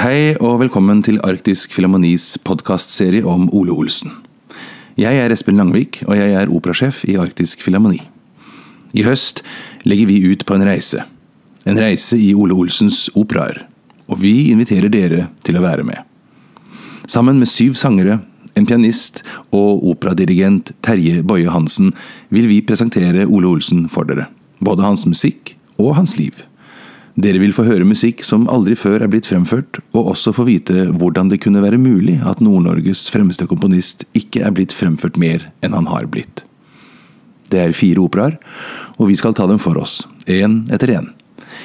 Hei og velkommen til Arktisk Filharmonis podkastserie om Ole Olsen. Jeg er Espen Langvik, og jeg er operasjef i Arktisk Filharmoni. I høst legger vi ut på en reise. En reise i Ole Olsens operaer. Og vi inviterer dere til å være med. Sammen med syv sangere, en pianist og operadirigent Terje Boje Hansen vil vi presentere Ole Olsen for dere. Både hans musikk og hans liv. Dere vil få høre musikk som aldri før er blitt fremført, og også få vite hvordan det kunne være mulig at Nord-Norges fremste komponist ikke er blitt fremført mer enn han har blitt. Det er fire operaer, og vi skal ta dem for oss, én etter én.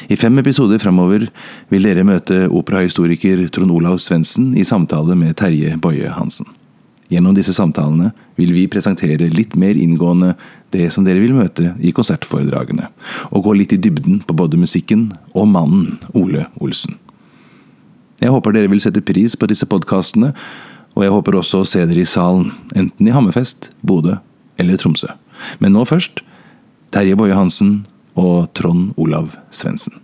I fem episoder framover vil dere møte operahistoriker Trond Olav Svendsen i samtale med Terje Boje Hansen. Gjennom disse samtalene vil vi presentere litt mer inngående det som dere vil møte i konsertforedragene, og gå litt i dybden på både musikken og mannen Ole Olsen. Jeg håper dere vil sette pris på disse podkastene, og jeg håper også å se dere i salen, enten i Hammerfest, Bodø eller Tromsø. Men nå først Terje Boje Hansen og Trond Olav Svendsen.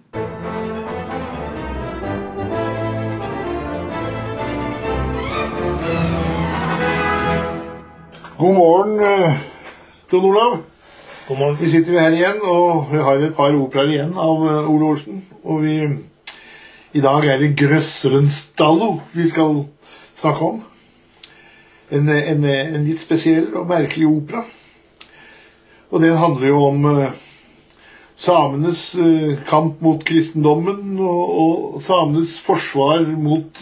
God morgen, eh, Trond Olav. God morgen. Vi sitter her igjen, og vi har et par operaer igjen av eh, Ole Olsen. Og vi, i dag er det 'Grøsseren vi skal snakke om. En, en, en, litt spesiell og merkelig opera. Og den handler jo om uh, samenes kamp mot kristendommen og, og samenes forsvar mot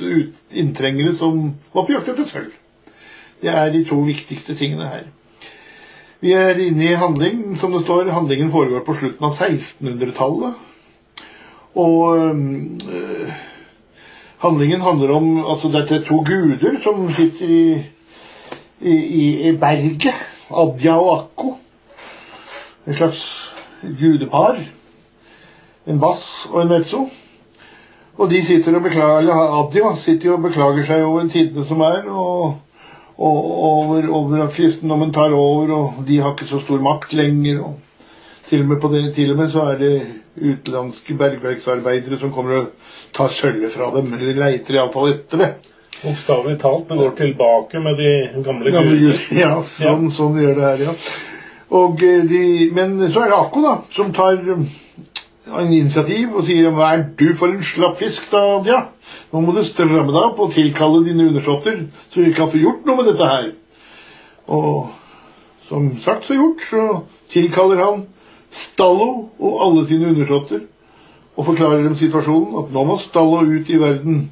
inntrengere som var på jakt etter sølv. Det er de to viktigste tingene her. Vi er inne i handling, som det står. Handlingen foregår på slutten av 1600-tallet. Og øh, handlingen handler om altså Det er to guder som sitter i, i, i berget. Adja og Akko. En slags gudepar. En bass og en mezzo. Og de sitter og beklager, eller Adja sitter og beklager seg over tidene som er. og og over, over, at kristendommen tar over, og de har ikke så stor makt lenger. og til og, med på det, til og med så er det utenlandske bergverksarbeidere som kommer og tar sølvet fra dem. Eller leiter iallfall etter det. Bokstavelig talt. Det går tilbake med de gamle, gamle gudene. Ja, sånn, ja. sånn gjør det her, ja. Og eh, de, men så er det Akko da, som tar en initiativ og sier 'Hva er du for en slapp fisk, da, Adja?' Nå må du stramme deg opp og tilkalle dine undersåtter, så vi kan få gjort noe med dette her. Og som sagt så gjort, så tilkaller han Stallo og alle sine undersåtter og forklarer dem situasjonen, at nå må Stallo ut i verden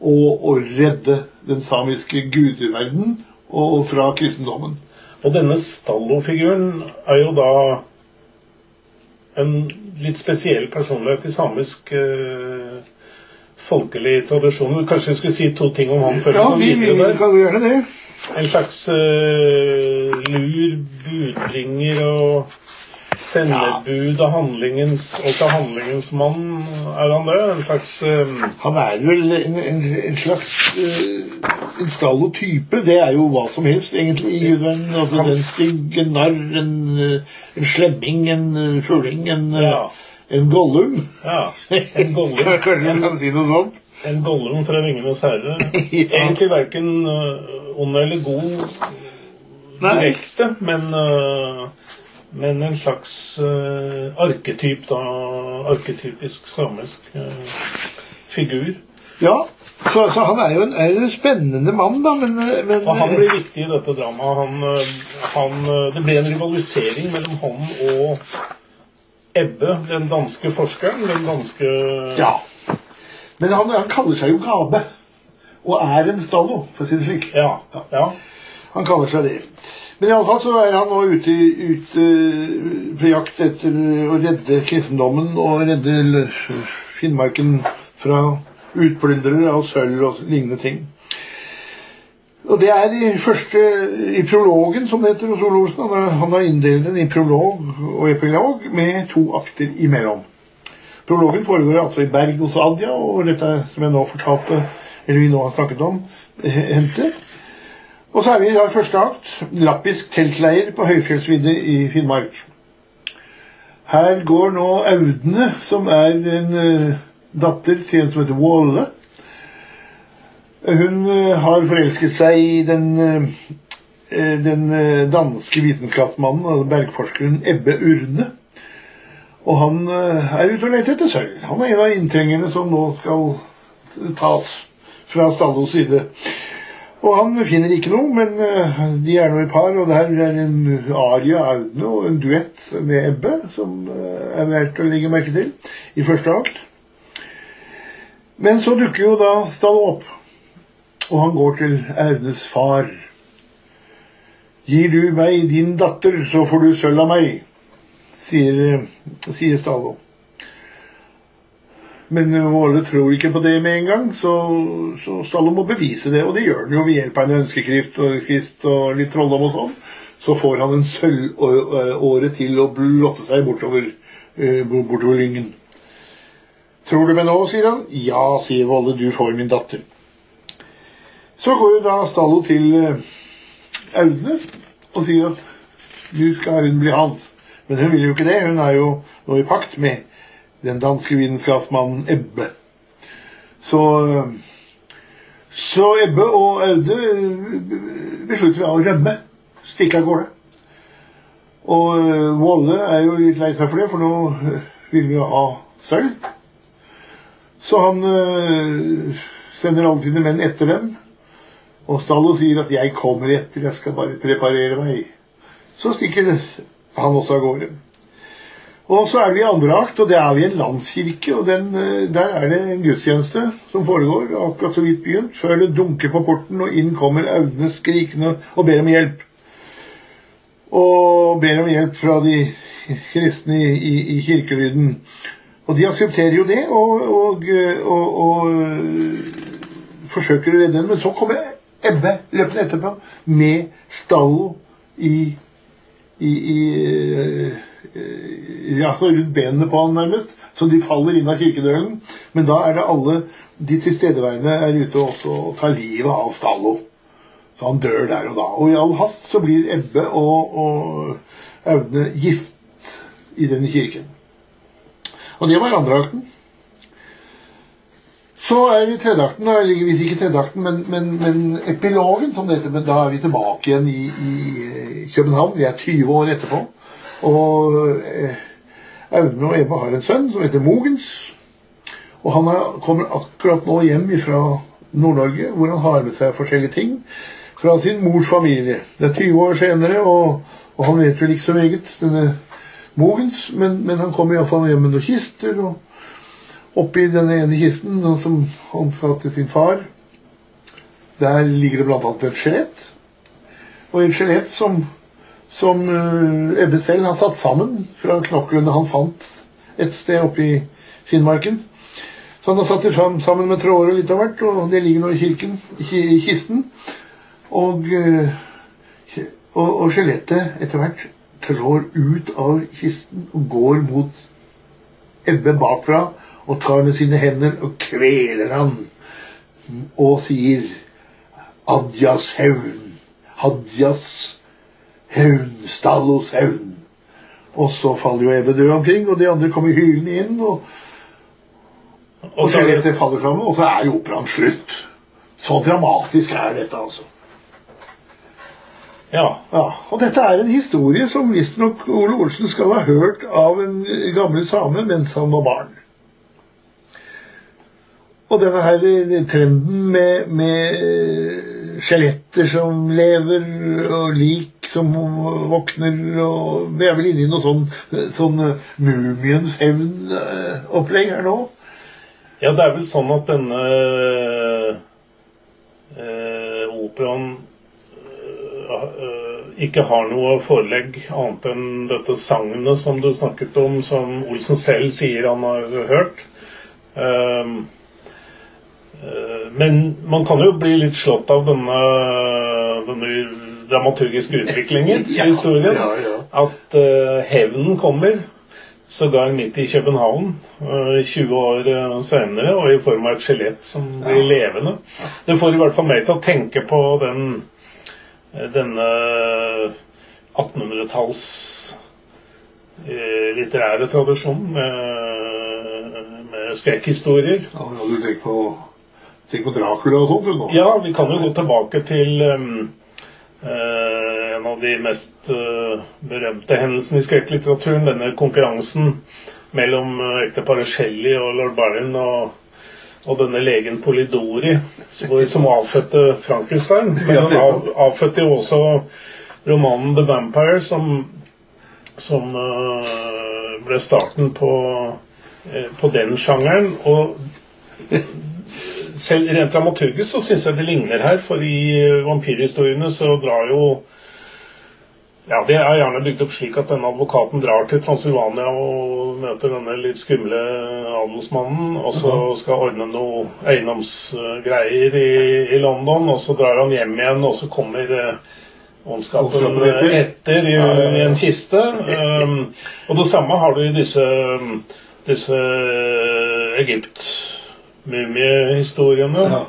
og, og redde den samiske gudeverden og, og fra kristendommen. Og denne Stallo-figuren er jo da en litt spesiell personlighet i samisk uh, folkelig tradisjon. Kanskje vi skulle si to ting om han før ja, vi går videre der? kan gjøre det. En slags uh, lur budbringer og sendebud av handlingens og til handlingens mann. Er han det? En slags um... Han er vel en, en, en slags en stallotype, det er jo hva som helst, egentlig, i gudverden. Altså, en stygg, en narr, en, en slemming, en fugling, en, ja. en gollum. Ja, en gollum. Kanskje man kan si noe sånt? En gollum fra 'Ringenes herre'. ja. Egentlig verken ond eller god direkte, men, uh, men en slags uh, arketyp, da. Arketypisk samisk uh, figur. Ja, så, så, han er jo en, er en spennende mann, da, men, men, Og han blir viktig i dette dramaet. Han, han, det ble en rivalisering mellom han og Ebbe, den danske forskeren. Den danske Ja. Men han, han kaller seg jo Gabe. Og er en stallo, for å si det slik. Ja, ja. Han kaller seg det. Men iallfall så er han nå ute, ute på jakt etter å redde kristendommen og redde Finnmarken fra utplyndrere av sølv og lignende ting. Og Det er i første, i prologen, som det heter hos Olsen. Han han har inndelt den i prolog og epilog med to akter imellom. Prologen foregår altså i Berg hos Adja, og dette som jeg nå fortalte, eller vi nå har snakket om, hendte. Og så er vi i dag første akt, lappisk teltleir på høyfjellsvidde i Finnmark. Her går nå Audne, som er en datter til en som heter Wåle, Hun eh, har forelsket seg i den, eh, den eh, danske vitenskapsmannen og bergforskeren Ebbe Urne. Og han eh, er ute og leter etter sølv. Han er en av inntrengerne som nå skal tas fra Stallos side. Og han finner ikke noe, men eh, de er nå i par, og det her er en aria Audne og en duett med Ebbe som eh, er verdt å legge merke til i første akt. Men så dukker jo da Stallo opp, og han går til Audnes far. Gir du meg din datter, så får du sølv av meg, sier, eh, sier Stallo. Men Våle tror ikke på det med en gang, så, så Stallo må bevise det. Og det gjør han jo ved hjelp av en ønskekrift og, kvist og litt trolldom og sånn. Så får han en sølvåre til å blotte seg bortover, eh, bortover lyngen. Tror du meg nå, sier han. Ja, sier Volle, du får min datter. Så går jo da Stallo til eh, Audne og sier at nå skal hun bli hans. Men hun vil jo ikke det. Hun er jo nå i pakt med den danske vitenskapsmannen Ebbe. Så, så Ebbe og Aude beslutter å rømme. Stikke av gårde. Og Walle er jo litt lei seg for det, for nå vil vi jo ha sølv. Så han sender alle sine menn etter dem. Og Stallo sier at 'jeg kommer etter, jeg skal bare preparere meg'. Så stikker han også av gårde. Og så er vi i andre akt, og det er vi i en landskirke. og den, Der er det en gudstjeneste som foregår, akkurat så vidt begynt, før det dunker på porten, og inn kommer Audne skrikende og ber om hjelp. Og ber om hjelp fra de kristne i, i, i kirkelyden. Og de aksepterer jo det, og, og, og, og forsøker å redde henne. Men så kommer Ebbe løpende etterpå med stallo i, i, i ja, rundt benene på han nærmest, så de faller inn av kirkedølen. Men da er det alle de tilstedeværende er ute også og tar livet av Stallo. Så han dør der og da. Og i all hast så blir Ebbe og, og Aune gift i denne kirken. Og det var andre akten. Så er vi i tredjeakten, hvis ikke i tredjeakten, men, men, men, epilogen, som det heter. Men da er vi tilbake igjen i, i København. Vi er 20 år etterpå. Og Aune og Ebbe har en sønn som heter Mogens. Og han er, kommer akkurat nå hjem fra Nord-Norge, hvor han har med seg forskjellige ting fra sin mors familie. Det er 20 år senere, og, og han vet vel ikke så meget, denne Mogens, men, men han kommer iallfall hjem med noen kister. og Oppi denne ene kisten som han skal til sin far, der ligger det bl.a. et skjelett. Og et skjelett som, som uh, Ebbe selv har satt sammen fra knoklene han fant et sted oppe i Finnmarken. Så han har satt det sammen med tråder og litt av hvert, og det ligger nå i kirken, i kisten. Og, uh, og, og skjelettet etter hvert trår ut av kisten og går mot Ebbe bakfra og tar med sine hender og kveler han og sier Adjas hevn, Hadjas hevn, Stallos hevn. Og så faller jo Ebbe død omkring, og de andre kommer hylende inn. Og, og skjelettet faller fram, og så er jo operaen slutt. Så dramatisk er dette, altså. Ja. ja. Og dette er en historie som visstnok Ole Olsen skal ha hørt av en gammel same mens han var barn. Og denne her trenden med, med skjeletter som lever, og lik som våkner og Vi er vel inne i noe sånn, sånn Mumiens hevn-opplegg her nå? Ja, det er vel sånn at denne eh, operaen eh, ikke har noe forelegg annet enn dette sagnet som du snakket om, som Olsen selv sier han har hørt. Eh, men man kan jo bli litt slått av denne, denne dramaturgiske utviklingen i historien. Ja, ja. At uh, hevnen kommer sågar midt i København uh, 20 år uh, senere, og i form av et skjelett som blir ja. levende. Det får i hvert fall meg til å tenke på den, denne 1800-talls litterære tradisjonen med, med skrekkhistorier. Ja, du tenker på Tenk på Dracula og sånt. du, nå. Ja, vi kan jo gå tilbake til um, uh, en av de mest uh, berømte hendelsene i skrekklitteraturen. Denne konkurransen mellom uh, ekteparet Shelly og lord Byron og, og denne legen Polidori, som, avfødte Frankenstein. Men han av, avfødte jo også romanen The Vampire, som, som uh, ble starten på, eh, på den sjangeren. Og selv rent dramaturgisk så syns jeg det ligner her, for i eh, vampyrhistoriene så drar jo ja, Det er gjerne bygd opp slik at denne advokaten drar til Transylvania og møter denne litt skumle adelsmannen, og så skal ordne noe eiendomsgreier i, i London, og så drar han hjem igjen, og så kommer eh, ondskapen Ondskapen etter. i, i en kiste. Um, og det samme har du i disse, disse Egypt-mumiehistoriene. Ja.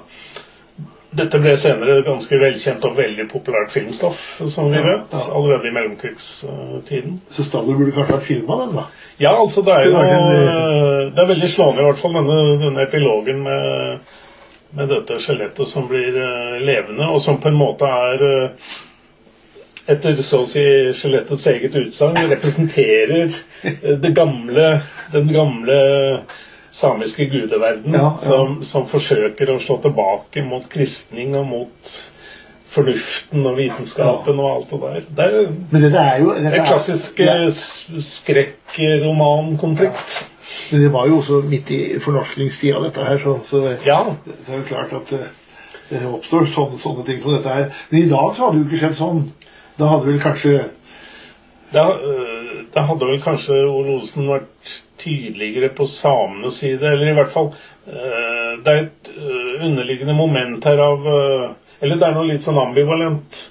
Dette ble senere ganske velkjent og veldig populært filmstoff, som vi vet, ja. allerede i mellomkrigstiden. Så Stalin burde kanskje ha filma den, da. Ja, altså det er jo Det er veldig slående, i hvert fall, denne, denne epilogen med, med dette skjelettet som blir uh, levende, og som på en måte er uh, etter så å si skjelettets eget utsagn representerer eh, det gamle, den gamle samiske gudeverden Ja, ja. Som, som forsøker å slå tilbake mot kristning og mot fornuften og vitenskapen og alt det der. Det er Men dette er jo dette en klassisk eh, skrekkromankonflikt. Men det var jo også midt i fornorskningstida, dette her, så, så Ja. det er jo klart at det, det oppstår sånne, sånne ting som dette her. Men i dag så hadde det jo ikke skjedd sånn. Da hadde vel kanskje Da, øh, da hadde vel kanskje Ole Olsen vært tydeligere på samenes side, eller i hvert fall uh, Det er et øh, underliggende moment her av uh, Eller det er noe litt sånn ambivalent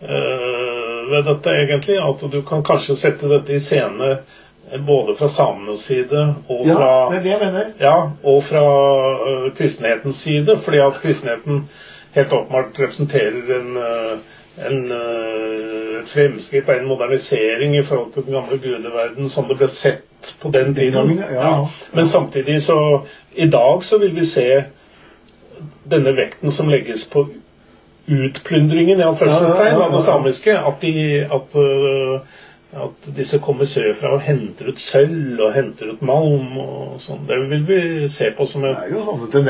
ved dette, egentlig. At du kan kanskje sette dette i scene både fra samenes side og Ja, fra det er det jeg mener. Ja, og fra kristenhetens side, fordi at kristenheten helt åpenbart representerer en, en et fremskritt, en modernisering i forhold til den gamle gudeverden som det ble sett på den tiden. ja. Men samtidig så I dag så vil vi se denne vekten som legges på utplyndringen i anførselstegn Ja, første stein av det samiske. At, de, at, øh, at disse kommer sørfra og henter ut sølv og henter ut malm og sånn. Det vil vi se på som et er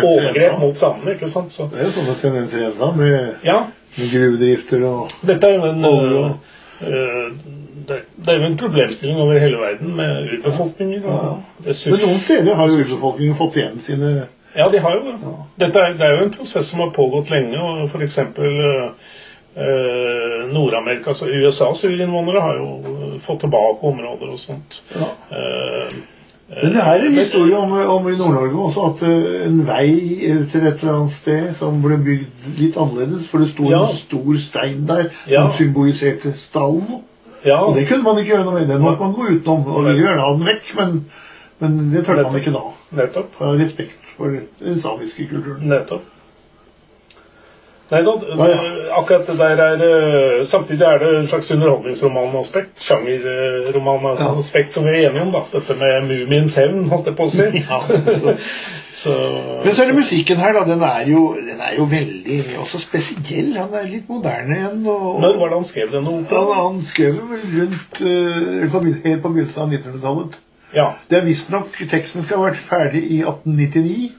overgrep mot samene. ikke sant? Så, Det er jo sånne tendenser ennå, med, ja, med gruvedrifter og dette er jo en og, øh, øh, det, det er jo en problemstilling over hele verden med urbefolkninger og Men ressurser. noen steder har jo urbefolkningen fått igjen sine Ja, de har jo det. Dette er, det er jo en prosess som har pågått lenge. og F.eks. Uh, Nord-Amerika, altså USAs urinnvånere, har jo fått tilbake områder og sånt. ja. Eh, Men det er en historie om, om i Nord-Norge også at eh, en vei til et eller annet sted som ble bygd litt annerledes, for det sto Ja. en stor stein der som Ja. symboliserte stallen. ja, Og det kunne man ikke gjøre noe med. Den måtte man gå utenom og ville gjerne ha den vekk, men, men det turte man ikke da. nettopp. Av respekt for den samiske kulturen. Nettopp. Nei da, akkurat det der er eh, Samtidig er det en slags underholdningsromanaspekt. Sjangerromanaspekt som vi er enige om, da. Dette med mumiens hevn, holdt jeg på å si. Ja. Så, Men så er det musikken her, da. Den er jo, den er jo veldig også spesiell. Han er litt moderne igjen. Og, Når var det han skrev denne han, operaen? han skrev vel rundt uh, på, helt på begynnelsen av 1900-tallet. Ja. Det er visstnok Teksten skal ha vært ferdig i 1899.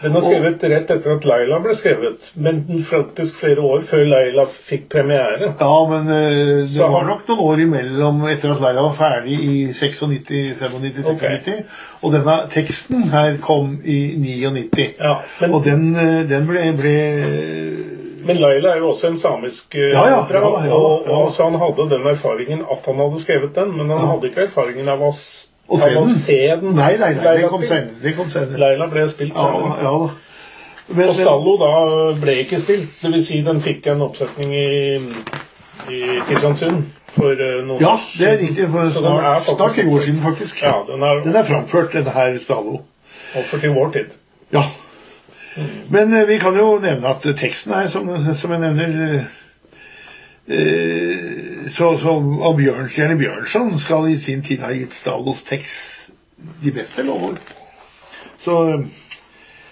Den er skrevet rett etter at Laila ble skrevet, men faktisk flere år før Laila fikk premiere. Ja, men uh, det Så var nok noen år imellom etter at Leila var ferdig i 96, 95, 96. Ok. Og denne teksten her kom i 99. Ja, men, Og den, eh, den ble, ble men Laila er jo også en samisk eh, Ja, ja, opera, ja, ja, ja. og, og så han hadde den erfaringen at han hadde skrevet den, men han hadde ikke erfaringen av å, Å se den? se den. Nei, nei, nei, det kom senere. Laila ble spilt senere. ja da. Men, Og Stallo da ble ikke spilt. Det vil si den fikk en oppsetning i, i Kristiansund for eh, noen ja, år det er riktig. For den snart, snart 20 år siden, faktisk. Ja, den er Den er framført, denne her Stallo. Oppført i vår tid. Ja. Men eh, vi kan jo nevne at teksten er, som, som jeg nevner eh, så, som Og Bjørnstjerne Bjørnson skal i sin tid ha gitt Stalos tekst de beste lovord. Så eh,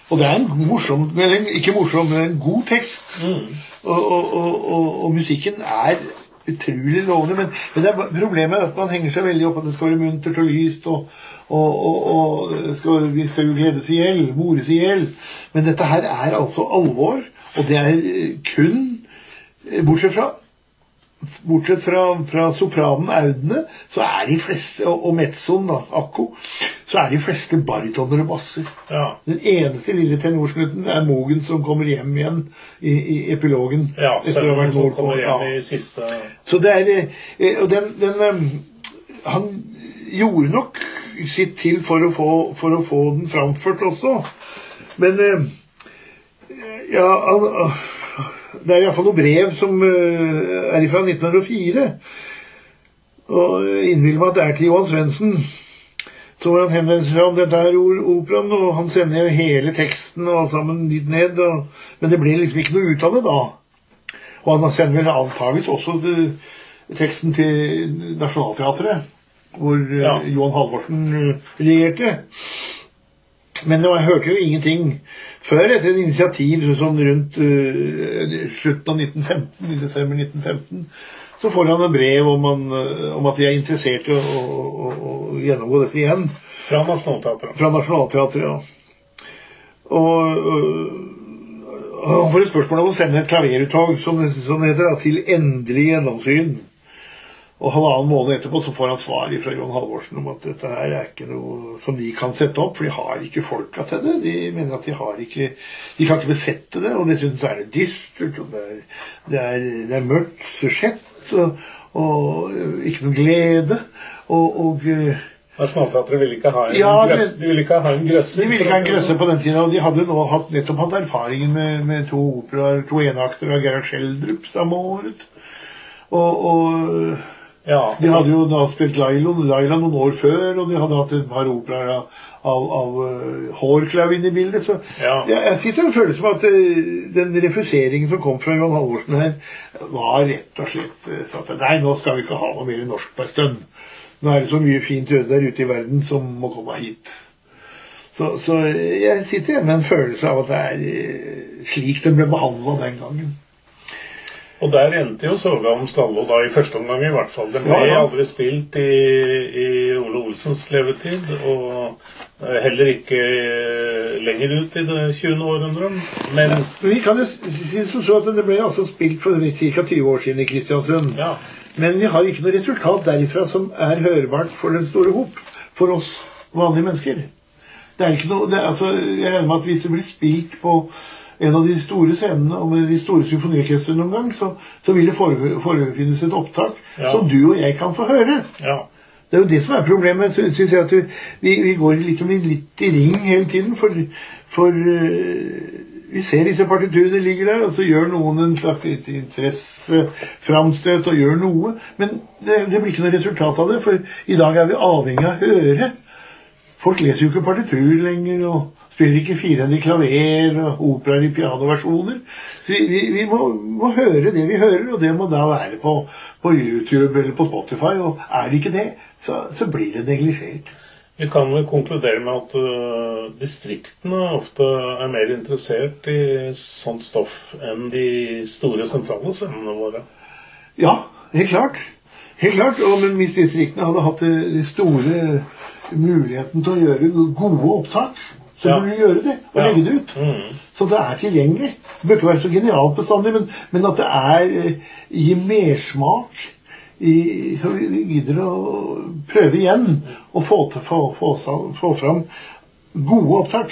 Og det er en morsom, eller ikke morsom, men en god tekst. Og, og, og, og, musikken er utrolig lovende. Men, men det er problemet er at man henger seg veldig opp at det skal være muntert og lyst. og, og, skal, Vi skal jo gledes i hjel, mores i hjel. Men dette her er altså alvor. Og det er eh, kun eh, Bortsett fra Bortsett fra, fra sopranen Audene, så er de fleste, og, og mezzoen, da, Akko, så er de fleste baritoner og basser. Ja. Den eneste lille tenorsnutten er Mogen som kommer hjem igjen i, i epilogen. ja vært som kommer hjem Ja. i siste Så det er eh, Og den, den eh, Han gjorde nok sitt til for å få, for å få den framført også. Men eh, Ja, han, ah, det er iallfall noe brev som eh, er fra 1904. Og innbiller meg at det er til Johan Svendsen. Så hvor han henvender seg om dette her operaen, og han sender jo hele teksten og alt sammen dit ned. Og, men det ble liksom ikke noe ut av det da. Og han sender vel antageligvis også det, teksten til Nationaltheatret, hvor eh, Ja. Johan Halvorsen eh, regjerte. Men jeg hørte jo ingenting før etter et initiativ sånn rundt uh, slutten av 1915, i desember 1915. Så får han et brev om, han, eh, om at de er interessert i å, å, å, å gjennomgå dette igjen. fra Nationaltheatret. Fra Nationaltheatret, ja. Og øh, han får et spørsmål om å sende et klaveruttog som, som det heter, da, til endelig gjennomsyn. Og halvannen måned etterpå så får han svar fra John Halvorsen om at dette her er ikke noe som de kan sette opp, for de har ikke folka til det. De mener at de har ikke De kan ikke besette det, og dessuten så er det dystert, og det er, det er, det er mørkt sujett, og, og ikke noe glede. Og, og Nasjonalteatret ville ikke ha en, Ja, grøss, de ville ikke ha en grøsser. de ville ikke ha en grøsser på den tida, og de hadde nå hatt, nettopp hatt erfaringen med, med to operaer, to enaktere av Gerhard Schjelderup samme året. Og, og Ja, de hadde jo da spilt Laila, Laila noen år før, og de hadde hatt et par operaer av, av, av uh, Hårklau inne i bildet. Så Ja. jeg, jeg sitter og føler som at eh, den refuseringen som kom fra Johan Halvorsen her, var rett og slett satt sånn at nei, nå skal vi ikke ha noe mer norsk på en stund. Nå er det så mye fint øde der ute i verden som må komme hit. Så, så jeg sitter igjen med en følelse av at det er eh, slik den ble behandla den gangen. Og der endte jo Soga om Stallo da, i første omgang i hvert fall. Den ble Ja, ja. aldri spilt i, i Ole Olsens levetid, og heller ikke lenger ut i det 20. århundre. Men Men vi kan jo si som så at det ble altså spilt for ca. 20 år siden i Kristiansund. ja, Men vi har ikke noe resultat derifra som er hørbart for den store hop. For oss vanlige mennesker. Det er ikke noe, det altså, jeg regner med at hvis det blir spilt på en av de store scenene og med de store symfoniorkestrene noen gang, så, så vil det forefinnes et opptak Ja. som du og jeg kan få høre. ja. Det er jo det som er problemet. Så synes jeg at vi, vi, går litt, litt i ring hele tiden. For, for uh, vi ser disse partiturene ligger der, og så gjør noen en slags interesseframstøt og gjør noe. Men det, det blir ikke noe resultat av det, for i dag er vi avhengig av å høre. Folk leser jo ikke partitur lenger, og spiller ikke firehendig klaver og operaer i pianoversjoner. Vi, vi, vi må, må høre det vi hører, og det må da være på, på YouTube eller på Spotify. Og er det ikke det, så, så blir det neglisjert. Vi kan vel konkludere med at øh, distriktene ofte er mer interessert i sånt stoff enn de store sentrale scenene våre. Ja, helt klart. Helt klart. Og, men hvis distriktene hadde hatt den store muligheten til å gjøre gode opptak, så Ja. burde du gjøre det og legge det ut. Mm. Så det er tilgjengelig. Det bør ikke være så genialt bestandig, men, men at det er eh, gir mersmak. I, så vi vi gidder å prøve igjen og få, til, få, få, få fram gode opptak.